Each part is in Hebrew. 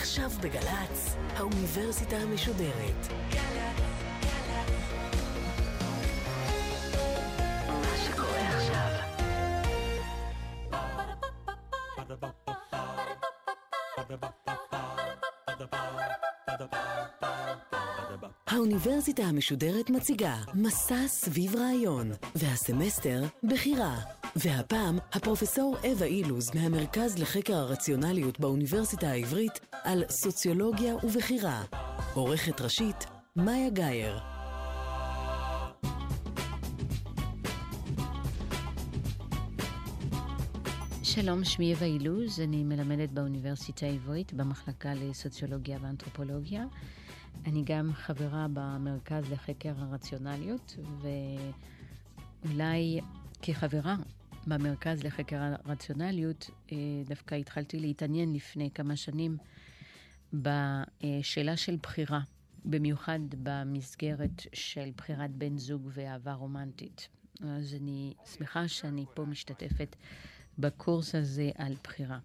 עכשיו בגל"צ, האוניברסיטה המשודרת. האוניברסיטה המשודרת מציגה מסע סביב רעיון, והסמסטר בחירה. והפעם, הפרופסור אווה אילוז מהמרכז לחקר הרציונליות באוניברסיטה העברית על סוציולוגיה ובחירה. עורכת ראשית, מאיה גאייר. שלום, שמי אווה אילוז, אני מלמדת באוניברסיטה העברית במחלקה לסוציולוגיה ואנתרופולוגיה. אני גם חברה במרכז לחקר הרציונליות, ואולי כחברה במרכז לחקר הרציונליות, אה, דווקא התחלתי להתעניין לפני כמה שנים בשאלה של בחירה, במיוחד במסגרת של בחירת בן זוג ואהבה רומנטית. אז אני שמחה שאני פה משתתפת בקורס הזה על בחירה.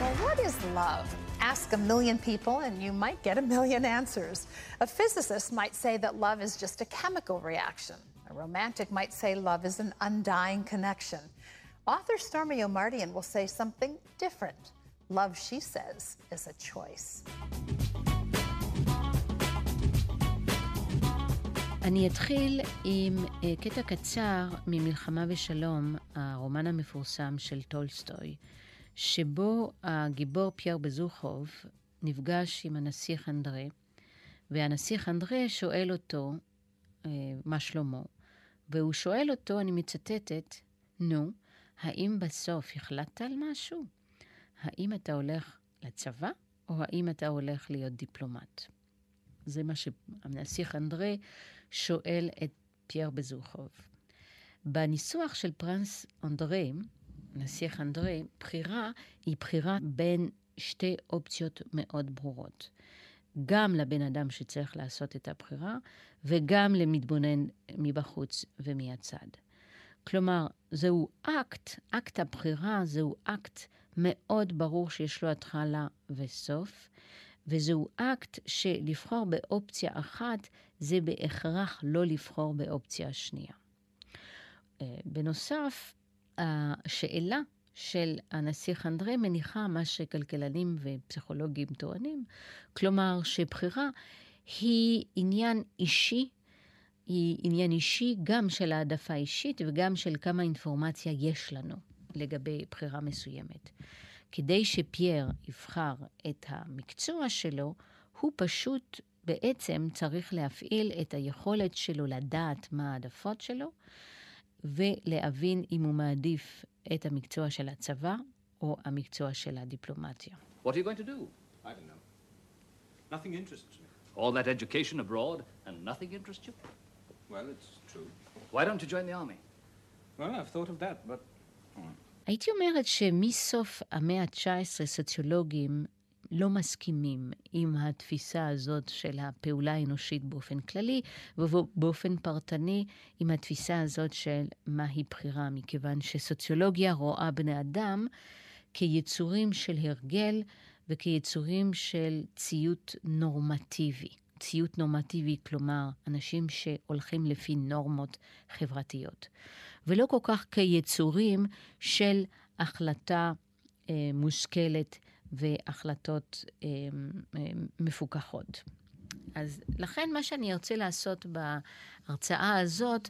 Well, what is love? Ask a million people and you might get a million answers. A physicist might say that love is just a chemical reaction. A romantic might say love is an undying connection. Author Stormy O'Mardian will say something different. Love, she says, is a choice. אני אתחיל עם אה, קטע קצר ממלחמה ושלום, הרומן המפורסם של טולסטוי, שבו הגיבור פייר בזוחוב נפגש עם הנסיך אנדרה, והנסיך אנדרה שואל אותו אה, מה שלומו, והוא שואל אותו, אני מצטטת, נו, האם בסוף החלטת על משהו? האם אתה הולך לצבא, או האם אתה הולך להיות דיפלומט? זה מה שהנסיך אנדרה שואל את פייר בזוכוב. בניסוח של פרנס אנדרה, נסיך אנדרה, בחירה היא בחירה בין שתי אופציות מאוד ברורות. גם לבן אדם שצריך לעשות את הבחירה, וגם למתבונן מבחוץ ומהצד. כלומר, זהו אקט, אקט הבחירה זהו אקט מאוד ברור שיש לו התחלה וסוף, וזהו אקט שלבחור באופציה אחת זה בהכרח לא לבחור באופציה השנייה. אה, בנוסף, השאלה של הנסיך אנדרי מניחה מה שכלכלנים ופסיכולוגים טוענים, כלומר שבחירה היא עניין אישי, היא עניין אישי גם של העדפה אישית וגם של כמה אינפורמציה יש לנו לגבי בחירה מסוימת. כדי שפייר יבחר את המקצוע שלו, הוא פשוט בעצם צריך להפעיל את היכולת שלו לדעת מה העדפות שלו, ולהבין אם הוא מעדיף את המקצוע של הצבא או המקצוע של הדיפלומטיה. What are you going to do? I don't know. Nothing interests me. All that education abroad and nothing interests you? Well, it's true. Why don't you join the army? Well, I've thought of that, but. הייתי אומרת שמסוף המאה ה-19 סוציולוגים לא מסכימים עם התפיסה הזאת של הפעולה האנושית באופן כללי, ובאופן פרטני עם התפיסה הזאת של מהי בחירה, מכיוון שסוציולוגיה רואה בני אדם כיצורים של הרגל וכיצורים של ציות נורמטיבי. ציות נורמטיבי, כלומר, אנשים שהולכים לפי נורמות חברתיות, ולא כל כך כיצורים של החלטה אה, מושכלת והחלטות אה, אה, מפוקחות. אז לכן מה שאני ארצה לעשות בהרצאה הזאת,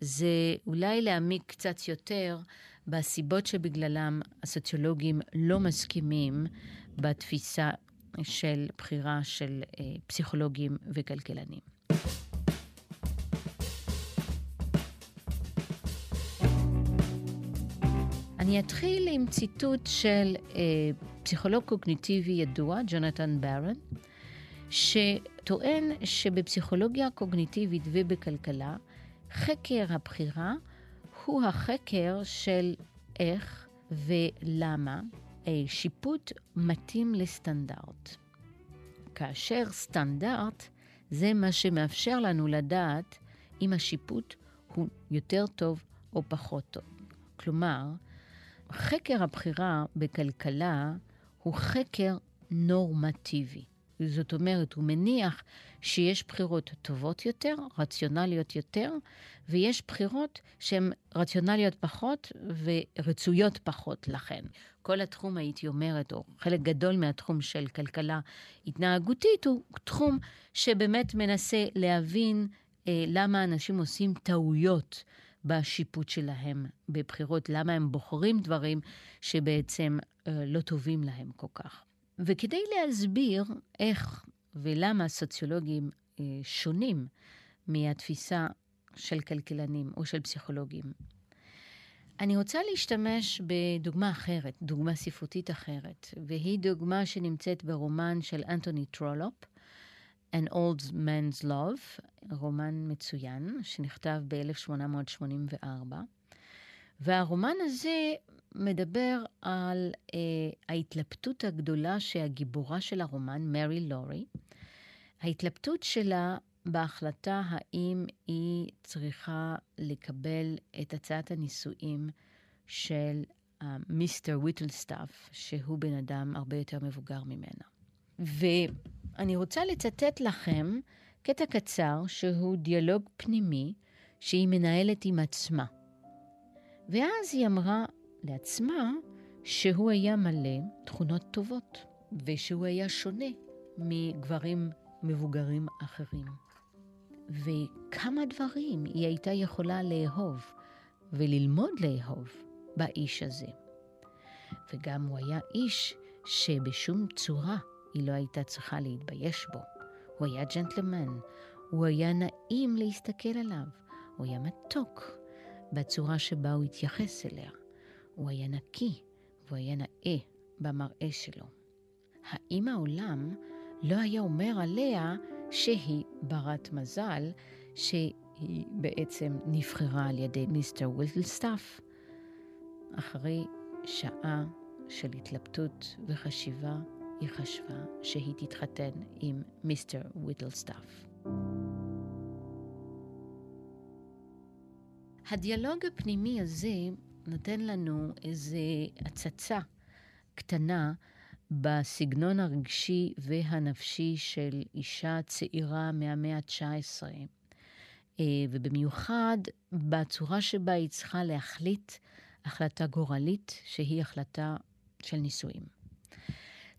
זה אולי להעמיק קצת יותר בסיבות שבגללם הסוציולוגים לא מסכימים בתפיסה של בחירה של אה, פסיכולוגים וכלכלנים. אני אתחיל עם ציטוט של אה, פסיכולוג קוגניטיבי ידוע, ג'ונתן ברן, שטוען שבפסיכולוגיה קוגניטיבית ובכלכלה, חקר הבחירה הוא החקר של איך ולמה שיפוט מתאים לסטנדרט. כאשר סטנדרט זה מה שמאפשר לנו לדעת אם השיפוט הוא יותר טוב או פחות טוב. כלומר, חקר הבחירה בכלכלה הוא חקר נורמטיבי. זאת אומרת, הוא מניח שיש בחירות טובות יותר, רציונליות יותר, ויש בחירות שהן רציונליות פחות ורצויות פחות לכן. כל התחום, הייתי אומרת, או חלק גדול מהתחום של כלכלה התנהגותית, הוא תחום שבאמת מנסה להבין אה, למה אנשים עושים טעויות בשיפוט שלהם בבחירות, למה הם בוחרים דברים שבעצם אה, לא טובים להם כל כך. וכדי להסביר איך ולמה סוציולוגים אה, שונים מהתפיסה של כלכלנים או של פסיכולוגים, אני רוצה להשתמש בדוגמה אחרת, דוגמה ספרותית אחרת, והיא דוגמה שנמצאת ברומן של אנטוני טרולופ, An Old Man's Love, רומן מצוין, שנכתב ב-1884. והרומן הזה מדבר על אה, ההתלבטות הגדולה שהגיבורה של הרומן, מרי לורי, ההתלבטות שלה בהחלטה האם היא צריכה לקבל את הצעת הנישואים של אה, מיסטר ויטלסטאף, שהוא בן אדם הרבה יותר מבוגר ממנה. ואני רוצה לצטט לכם קטע קצר שהוא דיאלוג פנימי שהיא מנהלת עם עצמה. ואז היא אמרה לעצמה שהוא היה מלא תכונות טובות, ושהוא היה שונה מגברים מבוגרים אחרים. וכמה דברים היא הייתה יכולה לאהוב וללמוד לאהוב באיש הזה. וגם הוא היה איש שבשום צורה היא לא הייתה צריכה להתבייש בו. הוא היה ג'נטלמן, הוא היה נעים להסתכל עליו, הוא היה מתוק בצורה שבה הוא התייחס אליה. הוא היה נקי והוא היה נאה במראה שלו. האם העולם לא היה אומר עליה שהיא ברת מזל, שהיא בעצם נבחרה על ידי מיסטר ווילסטאף? אחרי שעה של התלבטות וחשיבה, היא חשבה שהיא תתחתן עם מיסטר ויטלסטאף. הדיאלוג הפנימי הזה נותן לנו איזו הצצה קטנה בסגנון הרגשי והנפשי של אישה צעירה מהמאה ה-19, אה, ובמיוחד בצורה שבה היא צריכה להחליט החלטה גורלית, שהיא החלטה של נישואים.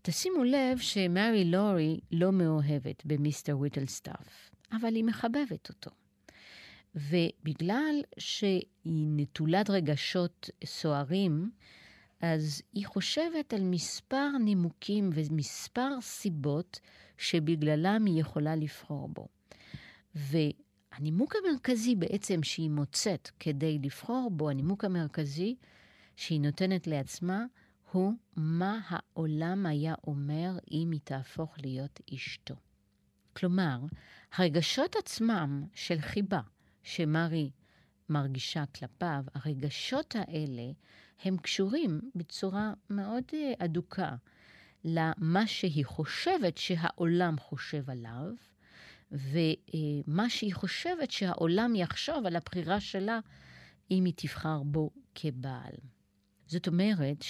תשימו לב שמרי לורי לא מאוהבת במיסטר ויטלסטאף, אבל היא מחבבת אותו. ובגלל שהיא נטולת רגשות סוערים, אז היא חושבת על מספר נימוקים ומספר סיבות שבגללם היא יכולה לבחור בו. והנימוק המרכזי בעצם שהיא מוצאת כדי לבחור בו, הנימוק המרכזי שהיא נותנת לעצמה, הוא מה העולם היה אומר אם היא תהפוך להיות אשתו. כלומר, הרגשות עצמם של חיבה, שמרי מרגישה כלפיו, הרגשות האלה הם קשורים בצורה מאוד אה, אדוקה למה שהיא חושבת שהעולם חושב עליו, ומה שהיא חושבת שהעולם יחשוב על הבחירה שלה אם היא תבחר בו כבעל. זאת אומרת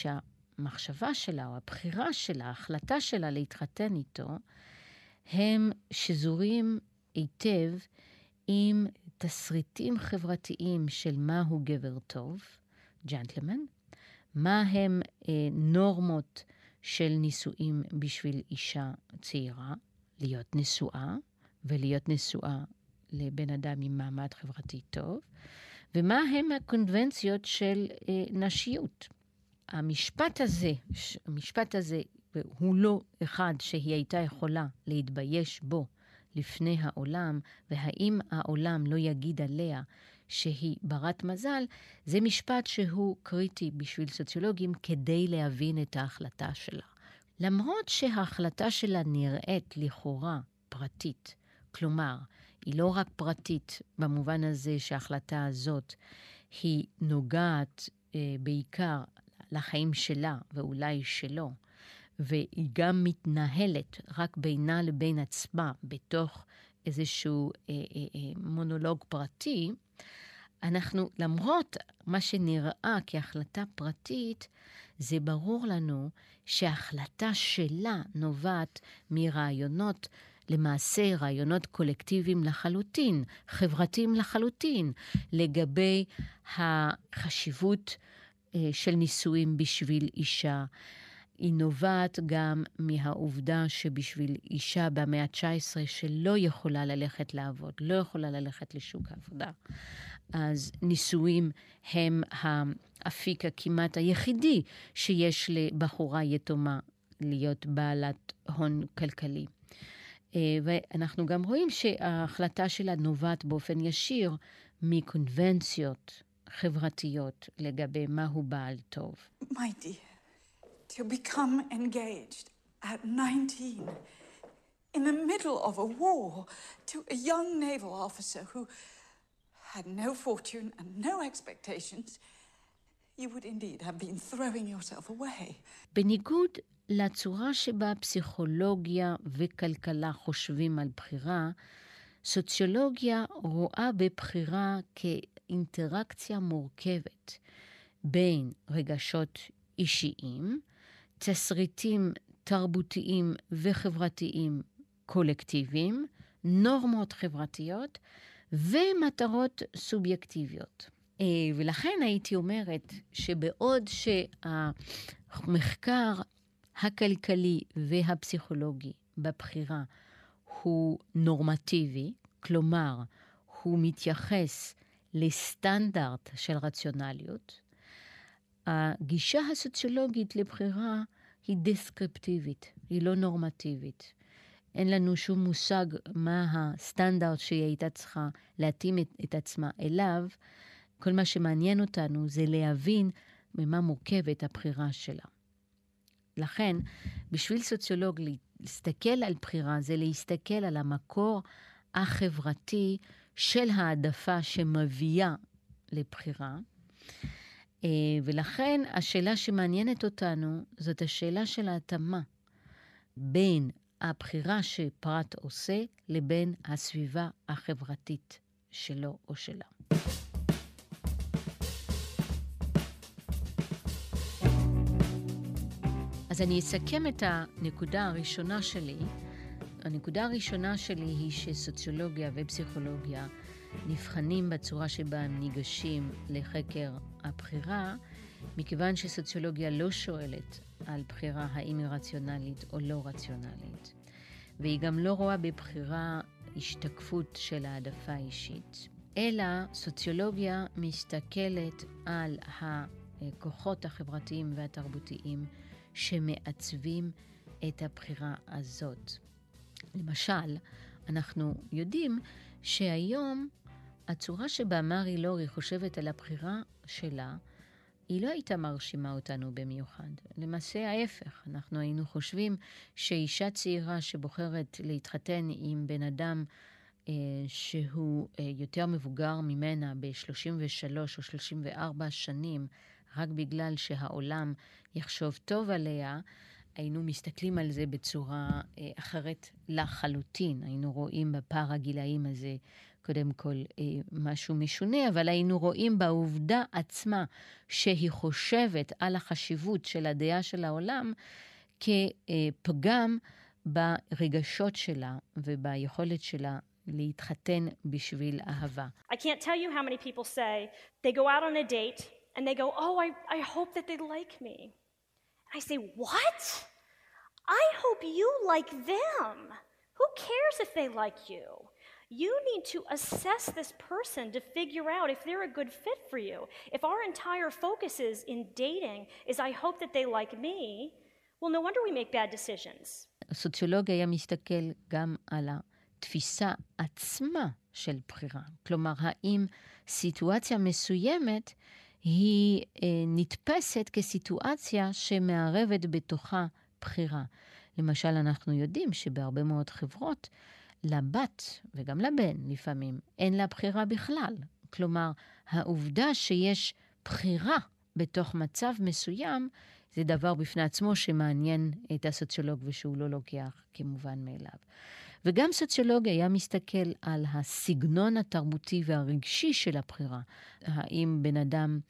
שהמחשבה שלה או הבחירה שלה, ההחלטה שלה להתחתן איתו, הם שזורים היטב עם תסריטים חברתיים של מהו גבר טוב, ג'נטלמן, מה הם אה, נורמות של נישואים בשביל אישה צעירה, להיות נשואה, ולהיות נשואה לבן אדם עם מעמד חברתי טוב, ומה הם הקונבנציות של אה, נשיות. המשפט הזה, המשפט הזה, הוא לא אחד שהיא הייתה יכולה להתבייש בו לפני העולם, והאם העולם לא יגיד עליה שהיא ברת מזל, זה משפט שהוא קריטי בשביל סוציולוגים כדי להבין את ההחלטה שלה. למרות שההחלטה שלה נראית לכאורה פרטית, כלומר, היא לא רק פרטית במובן הזה שההחלטה הזאת היא נוגעת אה, בעיקר לחיים שלה ואולי שלו, והיא גם מתנהלת רק בינה לבין עצמה בתוך איזשהו אה, אה, אה, מונולוג פרטי, אנחנו, למרות מה שנראה כהחלטה פרטית, זה ברור לנו שההחלטה שלה נובעת מרעיונות, למעשה רעיונות קולקטיביים לחלוטין, חברתיים לחלוטין, לגבי החשיבות של נישואים בשביל אישה. היא נובעת גם מהעובדה שבשביל אישה במאה ה-19 שלא יכולה ללכת לעבוד, לא יכולה ללכת לשוק העבודה, אז נישואים הם האפיק הכמעט היחידי שיש לבחורה יתומה להיות בעלת הון כלכלי. אה, ואנחנו גם רואים שההחלטה שלה נובעת באופן ישיר מקונבנציות חברתיות לגבי מהו בעל טוב. My dear, to become engaged at 19 in the middle of a war to a young naval officer who had no fortune and no expectations, you would indeed have been throwing yourself away. בניגוד לצורה שבה פסיכולוגיה וכלכלה חושבים על בחירה, סוציולוגיה רואה בבחירה כאינטראקציה מורכבת בין רגשות אישיים, תסריטים תרבותיים וחברתיים קולקטיביים, נורמות חברתיות ומטרות סובייקטיביות. אה, ולכן הייתי אומרת שבעוד שהמחקר הכלכלי והפסיכולוגי בבחירה הוא נורמטיבי, כלומר, הוא מתייחס לסטנדרט של רציונליות, הגישה הסוציולוגית לבחירה היא דסקריפטיבית, היא לא נורמטיבית. אין לנו שום מושג מה הסטנדרט שהיא הייתה צריכה להתאים את, את עצמה אליו. כל מה שמעניין אותנו זה להבין ממה מורכבת הבחירה שלה. לכן, בשביל סוציולוג להסתכל על בחירה זה להסתכל על המקור החברתי של העדפה שמביאה לבחירה. אה, ולכן השאלה שמעניינת אותנו זאת השאלה של ההתאמה בין הבחירה שפרט עושה לבין הסביבה החברתית שלו או שלה. אז אני אסכם את הנקודה הראשונה שלי. הנקודה הראשונה שלי היא שסוציולוגיה ופסיכולוגיה נבחנים בצורה שבה הם ניגשים לחקר הבחירה, מכיוון שסוציולוגיה לא שואלת על בחירה האם היא רציונלית או לא רציונלית, והיא גם לא רואה בבחירה השתקפות של העדפה אישית, אלא סוציולוגיה מסתכלת על הכוחות החברתיים והתרבותיים שמעצבים את הבחירה הזאת. למשל, אנחנו יודעים שהיום הצורה שבה מארי לורי חושבת על הבחירה שלה, היא לא הייתה מרשימה אותנו במיוחד. למעשה ההפך, אנחנו היינו חושבים שאישה צעירה שבוחרת להתחתן עם בן אדם אה, שהוא אה, יותר מבוגר ממנה ב-33 או 34 שנים, רק בגלל שהעולם יחשוב טוב עליה, היינו מסתכלים על זה בצורה אה, אחרת לחלוטין. היינו רואים בפער הגילאים הזה קודם כל אה, משהו משונה, אבל היינו רואים בעובדה עצמה שהיא חושבת על החשיבות של הדעה של העולם כפגם ברגשות שלה וביכולת שלה להתחתן בשביל אהבה. I can't tell you how many people say they go out on a date and they go, oh, I, I hope that they like me. I say, what? I hope you like them. Who cares if they like you? You need to assess this person to figure out if they're a good fit for you. If our entire focus is in dating is I hope that they like me, well, no wonder we make bad decisions. הסוציולוג היה מסתכל גם על התפיסה עצמה של בחירה. כלומר, האם סיטואציה מסוימת היא אה, נתפסת כסיטואציה שמערבת בתוכה בחירה. למשל, אנחנו יודעים שבהרבה מאוד חברות, לבת וגם לבן לפעמים אין לה בחירה בכלל. כלומר, העובדה שיש בחירה בתוך מצב מסוים, זה דבר בפני עצמו שמעניין את הסוציולוג ושהוא לא לוקח כמובן מאליו. וגם סוציולוג היה מסתכל על הסגנון התרבותי והרגשי של הבחירה. האם בן אדם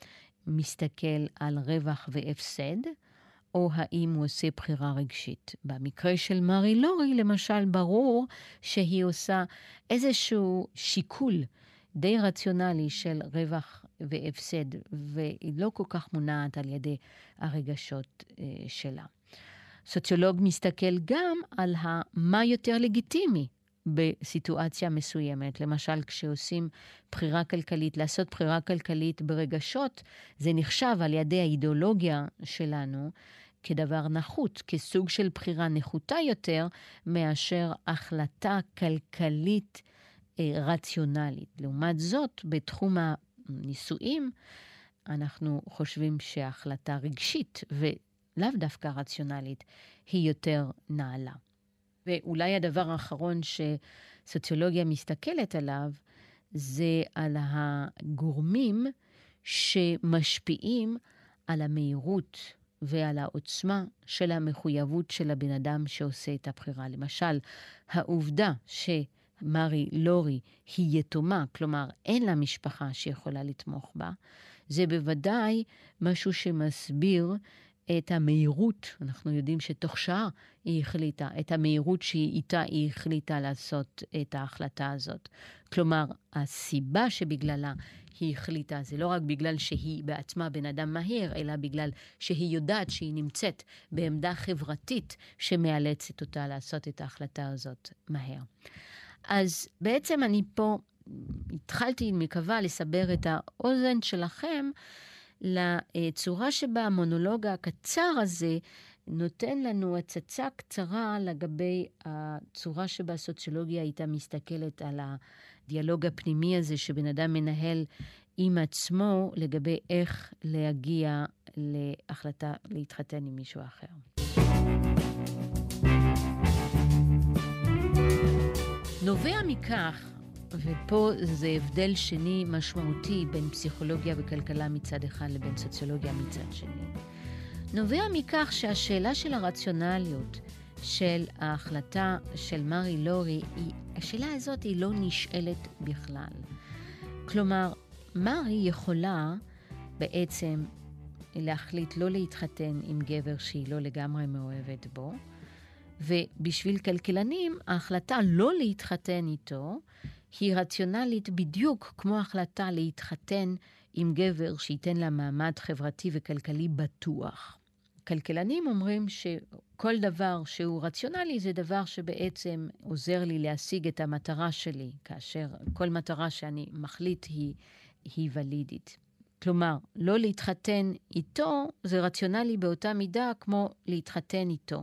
מסתכל על רווח והפסד, או האם הוא עושה בחירה רגשית. במקרה של מרי לורי, למשל, ברור שהיא עושה איזשהו שיקול די רציונלי של רווח והפסד, והיא לא כל כך מונעת על ידי הרגשות אה, שלה. סוציולוג מסתכל גם על מה יותר לגיטימי בסיטואציה מסוימת. למשל, כשעושים בחירה כלכלית, לעשות בחירה כלכלית ברגשות, זה נחשב על ידי האידיאולוגיה שלנו כדבר נחות, כסוג של בחירה נחותה יותר מאשר החלטה כלכלית אה, רציונלית. לעומת זאת, בתחום הנישואים, אנחנו חושבים שהחלטה רגשית ולאו דווקא רציונלית היא יותר נעלה. ואולי הדבר האחרון שסוציולוגיה מסתכלת עליו, זה על הגורמים שמשפיעים על המהירות ועל העוצמה של המחויבות של הבן אדם שעושה את הבחירה. למשל, העובדה שמרי לורי היא יתומה, כלומר אין לה משפחה שיכולה לתמוך בה, זה בוודאי משהו שמסביר את המהירות, אנחנו יודעים שתוך שעה היא החליטה, את המהירות שאיתה היא החליטה לעשות את ההחלטה הזאת. כלומר, הסיבה שבגללה היא החליטה, זה לא רק בגלל שהיא בעצמה בן אדם מהיר, אלא בגלל שהיא יודעת שהיא נמצאת בעמדה חברתית שמאלצת אותה לעשות את ההחלטה הזאת מהר. אז בעצם אני פה התחלתי, מקווה, לסבר את האוזן שלכם לצורה שבה המונולוג הקצר הזה נותן לנו הצצה קצרה לגבי הצורה שבה הסוציולוגיה הייתה מסתכלת על הדיאלוג הפנימי הזה שבן אדם מנהל עם עצמו לגבי איך להגיע להחלטה להתחתן עם מישהו אחר. נובע מכך ופה זה הבדל שני משמעותי בין פסיכולוגיה וכלכלה מצד אחד לבין סוציולוגיה מצד שני. נובע מכך שהשאלה של הרציונליות של ההחלטה של מרי לורי, היא, השאלה הזאת היא לא נשאלת בכלל. כלומר, מרי יכולה בעצם להחליט לא להתחתן עם גבר שהיא לא לגמרי מאוהבת בו, ובשביל כלכלנים, ההחלטה לא להתחתן איתו היא רציונלית בדיוק כמו החלטה להתחתן עם גבר שייתן לה מעמד חברתי וכלכלי בטוח. כלכלנים אומרים שכל דבר שהוא רציונלי זה דבר שבעצם עוזר לי להשיג את המטרה שלי, כאשר כל מטרה שאני מחליט היא, היא ולידית. כלומר, לא להתחתן איתו זה רציונלי באותה מידה כמו להתחתן איתו.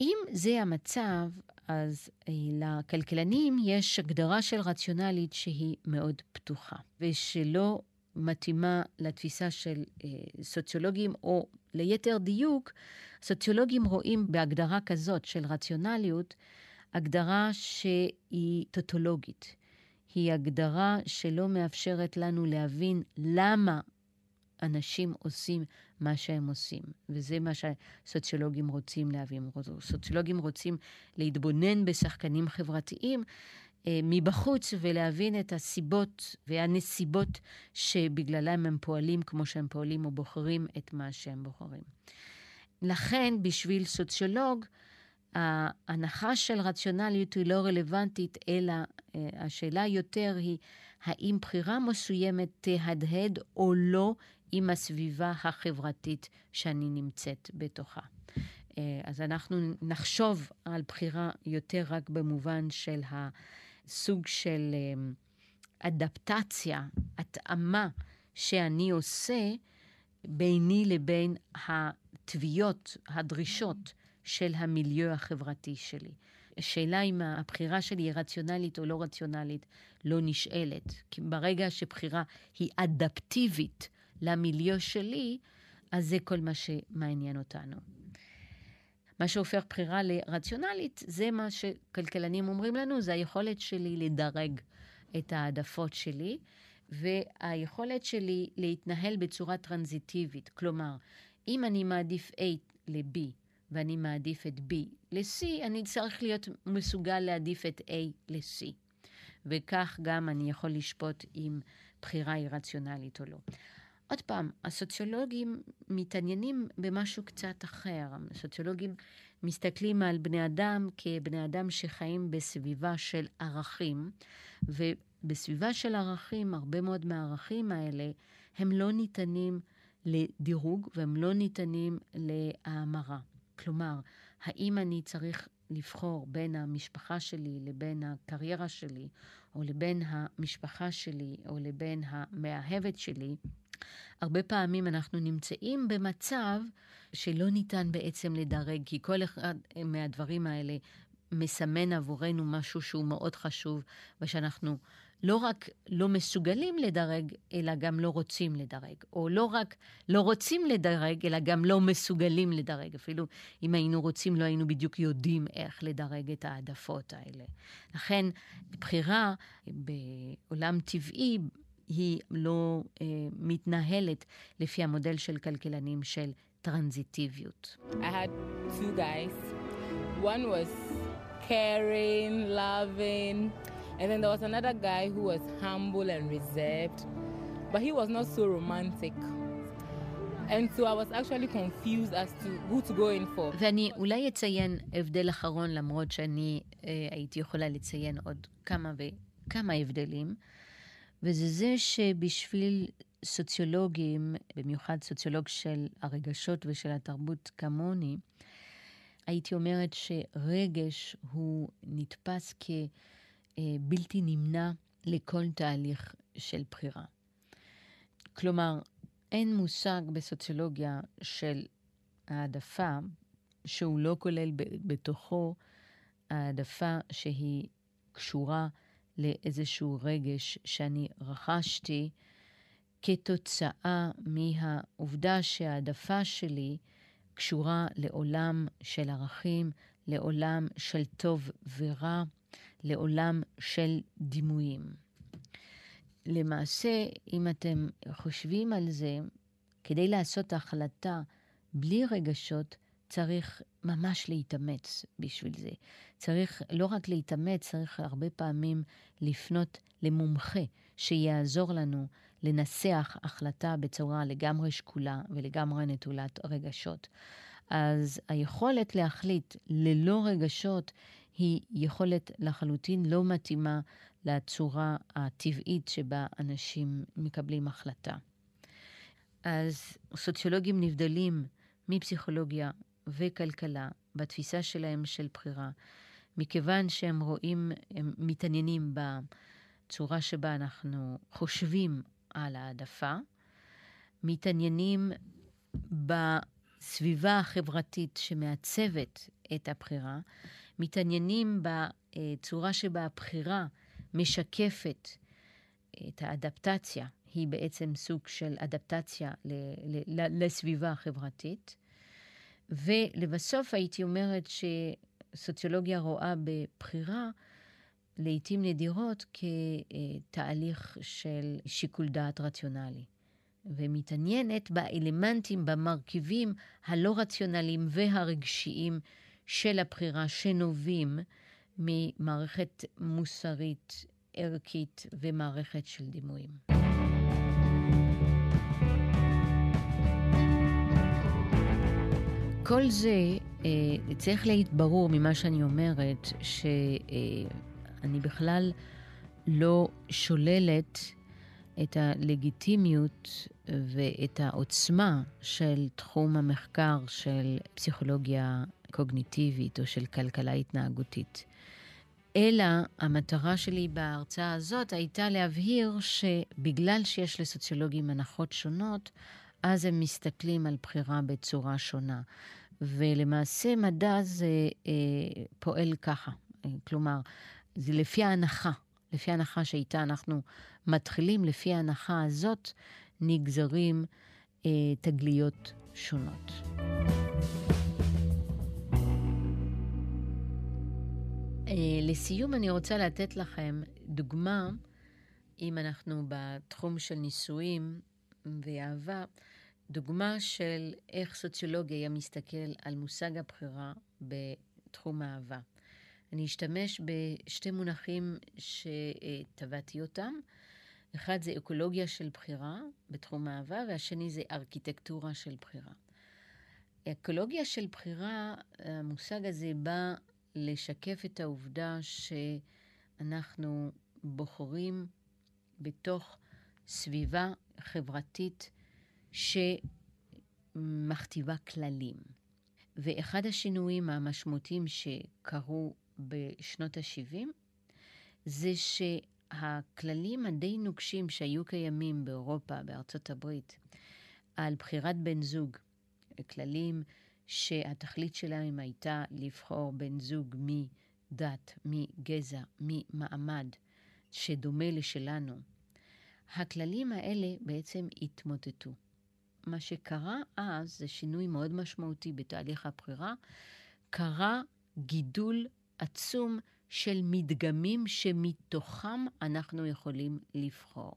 אם זה המצב, אז אה, לכלכלנים יש הגדרה של רציונלית שהיא מאוד פתוחה, ושלא מתאימה לתפיסה של אה, סוציולוגים, או ליתר דיוק, סוציולוגים רואים בהגדרה כזאת של רציונליות, הגדרה שהיא טוטולוגית. היא הגדרה שלא מאפשרת לנו להבין למה אנשים עושים מה שהם עושים. וזה מה שהסוציולוגים רוצים להבין. סוציולוגים רוצים להתבונן בשחקנים חברתיים אה, מבחוץ ולהבין את הסיבות והנסיבות שבגללם הם פועלים כמו שהם פועלים או בוחרים את מה שהם בוחרים. לכן, בשביל סוציולוג, ההנחה של רציונליות היא לא רלוונטית, אלא אה, השאלה יותר היא האם בחירה מסוימת תהדהד או לא עם הסביבה החברתית שאני נמצאת בתוכה. אה, אז אנחנו נחשוב על בחירה יותר רק במובן של הסוג של אה, אדפטציה, התאמה שאני עושה ביני לבין התביעות, הדרישות של המיליו החברתי שלי. השאלה אם הבחירה שלי היא רציונלית או לא רציונלית לא נשאלת. כי ברגע שבחירה היא אדפטיבית למיליו שלי, אז זה כל מה שמעניין אותנו. מה שהופך בחירה לרציונלית, זה מה שכלכלנים אומרים לנו, זה היכולת שלי לדרג את העדפות שלי, והיכולת שלי להתנהל בצורה טרנזיטיבית. כלומר, אם אני מעדיף A ל-B, ואני מעדיף את B ל-C, אני צריך להיות מסוגל להעדיף את A ל-C. וכך גם אני יכול לשפוט אם בחירה היא רציונלית או לא. עוד פעם, הסוציולוגים מתעניינים במשהו קצת אחר. הסוציולוגים מסתכלים על בני אדם כבני אדם שחיים בסביבה של ערכים, ובסביבה של ערכים, הרבה מאוד מהערכים האלה, הם לא ניתנים לדירוג והם לא ניתנים להאמרה. כלומר, האם אני צריך לבחור בין המשפחה שלי לבין הקריירה שלי, או לבין המשפחה שלי, או לבין המאהבת שלי, הרבה פעמים אנחנו נמצאים במצב שלא ניתן בעצם לדרג, כי כל אחד מהדברים האלה מסמן עבורנו משהו שהוא מאוד חשוב, ושאנחנו לא רק לא מסוגלים לדרג, אלא גם לא רוצים לדרג. או לא רק לא רוצים לדרג, אלא גם לא מסוגלים לדרג. אפילו אם היינו רוצים, לא היינו בדיוק יודעים איך לדרג את העדפות האלה. לכן, בחירה בעולם טבעי היא לא אה, מתנהלת לפי המודל של כלכלנים של טרנזיטיביות. I had two guys. One was caring, loving, and then there was another guy who was humble and reserved, but he was not so romantic. And so I was actually confused as to who to go in for. ואני אולי אציין הבדל אחרון, למרות שאני אה, הייתי יכולה לציין עוד כמה וכמה הבדלים. וזה זה שבשביל סוציולוגים, במיוחד סוציולוג של הרגשות ושל התרבות כמוני, הייתי אומרת שרגש הוא נתפס כבלתי נמנע לכל תהליך של בחירה. כלומר, אין מושג בסוציולוגיה של העדפה שהוא לא כולל בתוכו העדפה שהיא קשורה לאיזשהו רגש שאני רכשתי כתוצאה מהעובדה שהעדפה שלי קשורה לעולם של ערכים, לעולם של טוב ורע, לעולם של דימויים. למעשה, אם אתם חושבים על זה, כדי לעשות החלטה בלי רגשות, צריך ממש להתאמץ בשביל זה. צריך לא רק להתאמץ, צריך הרבה פעמים לפנות למומחה שיעזור לנו לנסח החלטה בצורה לגמרי שקולה ולגמרי נטולת רגשות. אז היכולת להחליט ללא רגשות היא יכולת לחלוטין לא מתאימה לצורה הטבעית שבה אנשים מקבלים החלטה. אז סוציולוגים נבדלים מפסיכולוגיה וכלכלה בתפיסה שלהם של בחירה, מכיוון שהם רואים, הם מתעניינים בצורה שבה אנחנו חושבים על העדפה, מתעניינים בסביבה החברתית שמעצבת את הבחירה, מתעניינים בצורה שבה הבחירה משקפת את האדפטציה, היא בעצם סוג של אדפטציה לסביבה החברתית. ולבסוף הייתי אומרת שסוציולוגיה רואה בבחירה לעתים נדירות כתהליך של שיקול דעת רציונלי, ומתעניינת באלמנטים, במרכיבים הלא רציונליים והרגשיים של הבחירה שנובעים ממערכת מוסרית, ערכית ומערכת של דימויים. כל זה אה, צריך להיות ברור ממה שאני אומרת, שאני בכלל לא שוללת את הלגיטימיות ואת העוצמה של תחום המחקר של פסיכולוגיה קוגניטיבית או של כלכלה התנהגותית. אלא המטרה שלי בהרצאה הזאת הייתה להבהיר שבגלל שיש לסוציולוגים הנחות שונות, אז הם מסתכלים על בחירה בצורה שונה. ולמעשה מדע זה אה, פועל ככה, אה, כלומר, זה לפי ההנחה, לפי ההנחה שאיתה אנחנו מתחילים, לפי ההנחה הזאת נגזרים אה, תגליות שונות. אה, לסיום אני רוצה לתת לכם דוגמה, אם אנחנו בתחום של נישואים ואהבה, דוגמה של איך סוציולוגיה היה מסתכל על מושג הבחירה בתחום האהבה. אני אשתמש בשתי מונחים שטבעתי אותם. אחד זה אקולוגיה של בחירה בתחום האהבה, והשני זה ארכיטקטורה של בחירה. אקולוגיה של בחירה, המושג הזה בא לשקף את העובדה שאנחנו בוחרים בתוך סביבה חברתית שמכתיבה כללים. ואחד השינויים המשמעותיים שקרו בשנות ה-70 זה שהכללים הדי נוקשים שהיו קיימים באירופה, בארצות הברית, על בחירת בן זוג, כללים שהתכלית שלהם הייתה לבחור בן זוג מדת, מגזע, ממעמד, שדומה לשלנו, הכללים האלה בעצם התמוטטו. מה שקרה אז זה שינוי מאוד משמעותי בתהליך הבחירה. קרה גידול עצום של מדגמים שמתוכם אנחנו יכולים לבחור.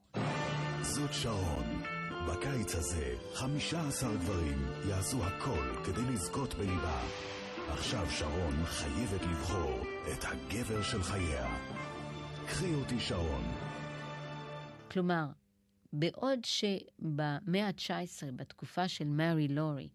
זאת שרון. בקיץ הזה, 15 גברים יעשו הכל כדי לזכות בליבה. עכשיו שרון חייבת לבחור את הגבר של חייה. קחי אותי שרון. כלומר, בעוד שבמאה ה-19, בתקופה של מארי לורי,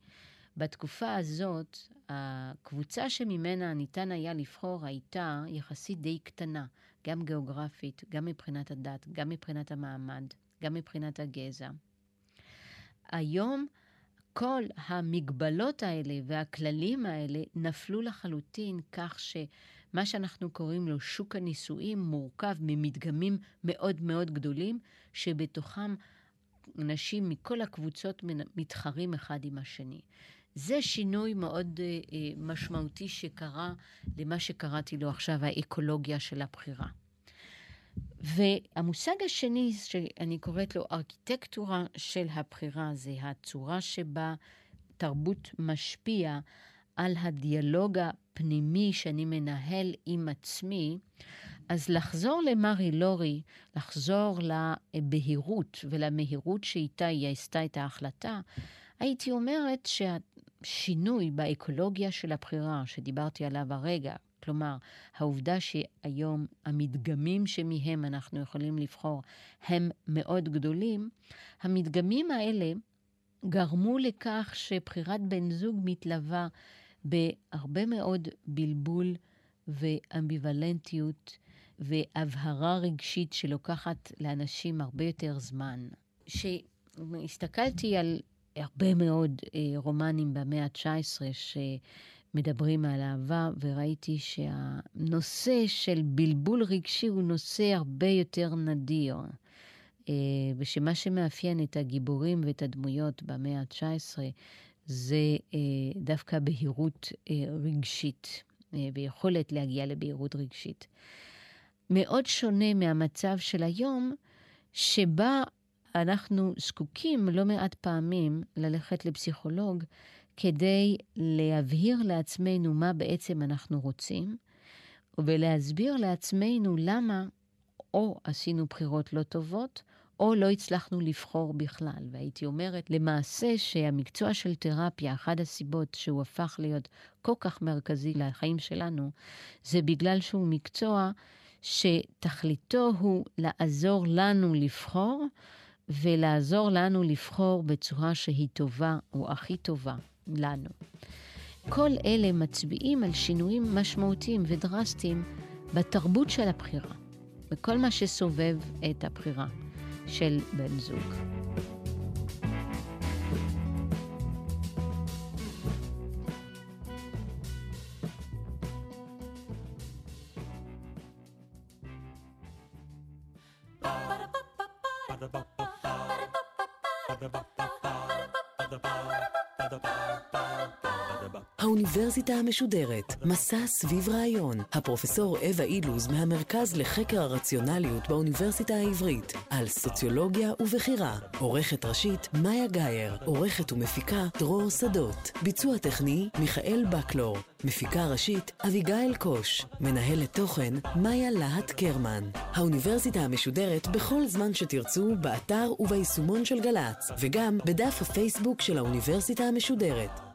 בתקופה הזאת, הקבוצה שממנה ניתן היה לבחור הייתה יחסית די קטנה, גם גיאוגרפית, גם מבחינת הדת, גם מבחינת המעמד, גם מבחינת הגזע. היום כל המגבלות האלה והכללים האלה נפלו לחלוטין כך שמה שאנחנו קוראים לו שוק הנישואים מורכב ממדגמים מאוד מאוד גדולים, שבתוכם אנשים מכל הקבוצות מתחרים אחד עם השני. זה שינוי מאוד uh, משמעותי שקרה למה שקראתי לו עכשיו האקולוגיה של הבחירה. והמושג השני, שאני קוראת לו ארכיטקטורה של הבחירה, זה הצורה שבה תרבות משפיע על הדיאלוג הפנימי שאני מנהל עם עצמי, אז לחזור למרי לורי, לחזור לבהירות ולמהירות שאיתה היא עשתה את ההחלטה, הייתי אומרת שהשינוי באקולוגיה של הבחירה, שדיברתי עליו הרגע, כלומר, העובדה שהיום המדגמים שמהם אנחנו יכולים לבחור הם מאוד גדולים, המדגמים האלה גרמו לכך שבחירת בן זוג מתלווה בהרבה מאוד בלבול ואמביוולנטיות והבהרה רגשית שלוקחת לאנשים הרבה יותר זמן. כשהסתכלתי על הרבה מאוד אה, רומנים במאה ה-19, מדברים על אהבה, וראיתי שהנושא של בלבול רגשי הוא נושא הרבה יותר נדיר. אה, ושמה שמאפיין את הגיבורים ואת הדמויות במאה ה-19 זה אה, דווקא בהירות אה, רגשית ויכולת להגיע לבהירות רגשית. מאוד שונה מהמצב של היום, שבה אנחנו זקוקים לא מעט פעמים ללכת לפסיכולוג כדי להבהיר לעצמנו מה בעצם אנחנו רוצים, ולהסביר לעצמנו למה או עשינו בחירות לא טובות, או לא הצלחנו לבחור בכלל. והייתי אומרת, למעשה שהמקצוע של תרפיה, אחת הסיבות שהוא הפך להיות כל כך מרכזי לחיים שלנו, זה בגלל שהוא מקצוע שתכליתו הוא לעזור לנו לבחור, ולעזור לנו לבחור בצורה שהיא טובה או הכי טובה לנו. כל אלה מצביעים על שינויים משמעותיים ודרסטיים בתרבות של הבחירה, בכל מה שסובב את הבחירה של בן זוג. האוניברסיטה המשודרת, מסע סביב רעיון. הפרופסור אווה אילוז מהמרכז לחקר הרציונליות באוניברסיטה העברית, על סוציולוגיה ובחירה. עורכת ראשית, מאיה גאייר. עורכת ומפיקה, דרור שדות. ביצוע טכני, מיכאל בקלור. מפיקה ראשית, אביגיל קוש. מנהלת תוכן, מאיה להט קרמן. האוניברסיטה המשודרת בכל זמן שתרצו, באתר וביישומון של גל"צ, וגם בדף הפייסבוק של האוניברסיטה המשודרת.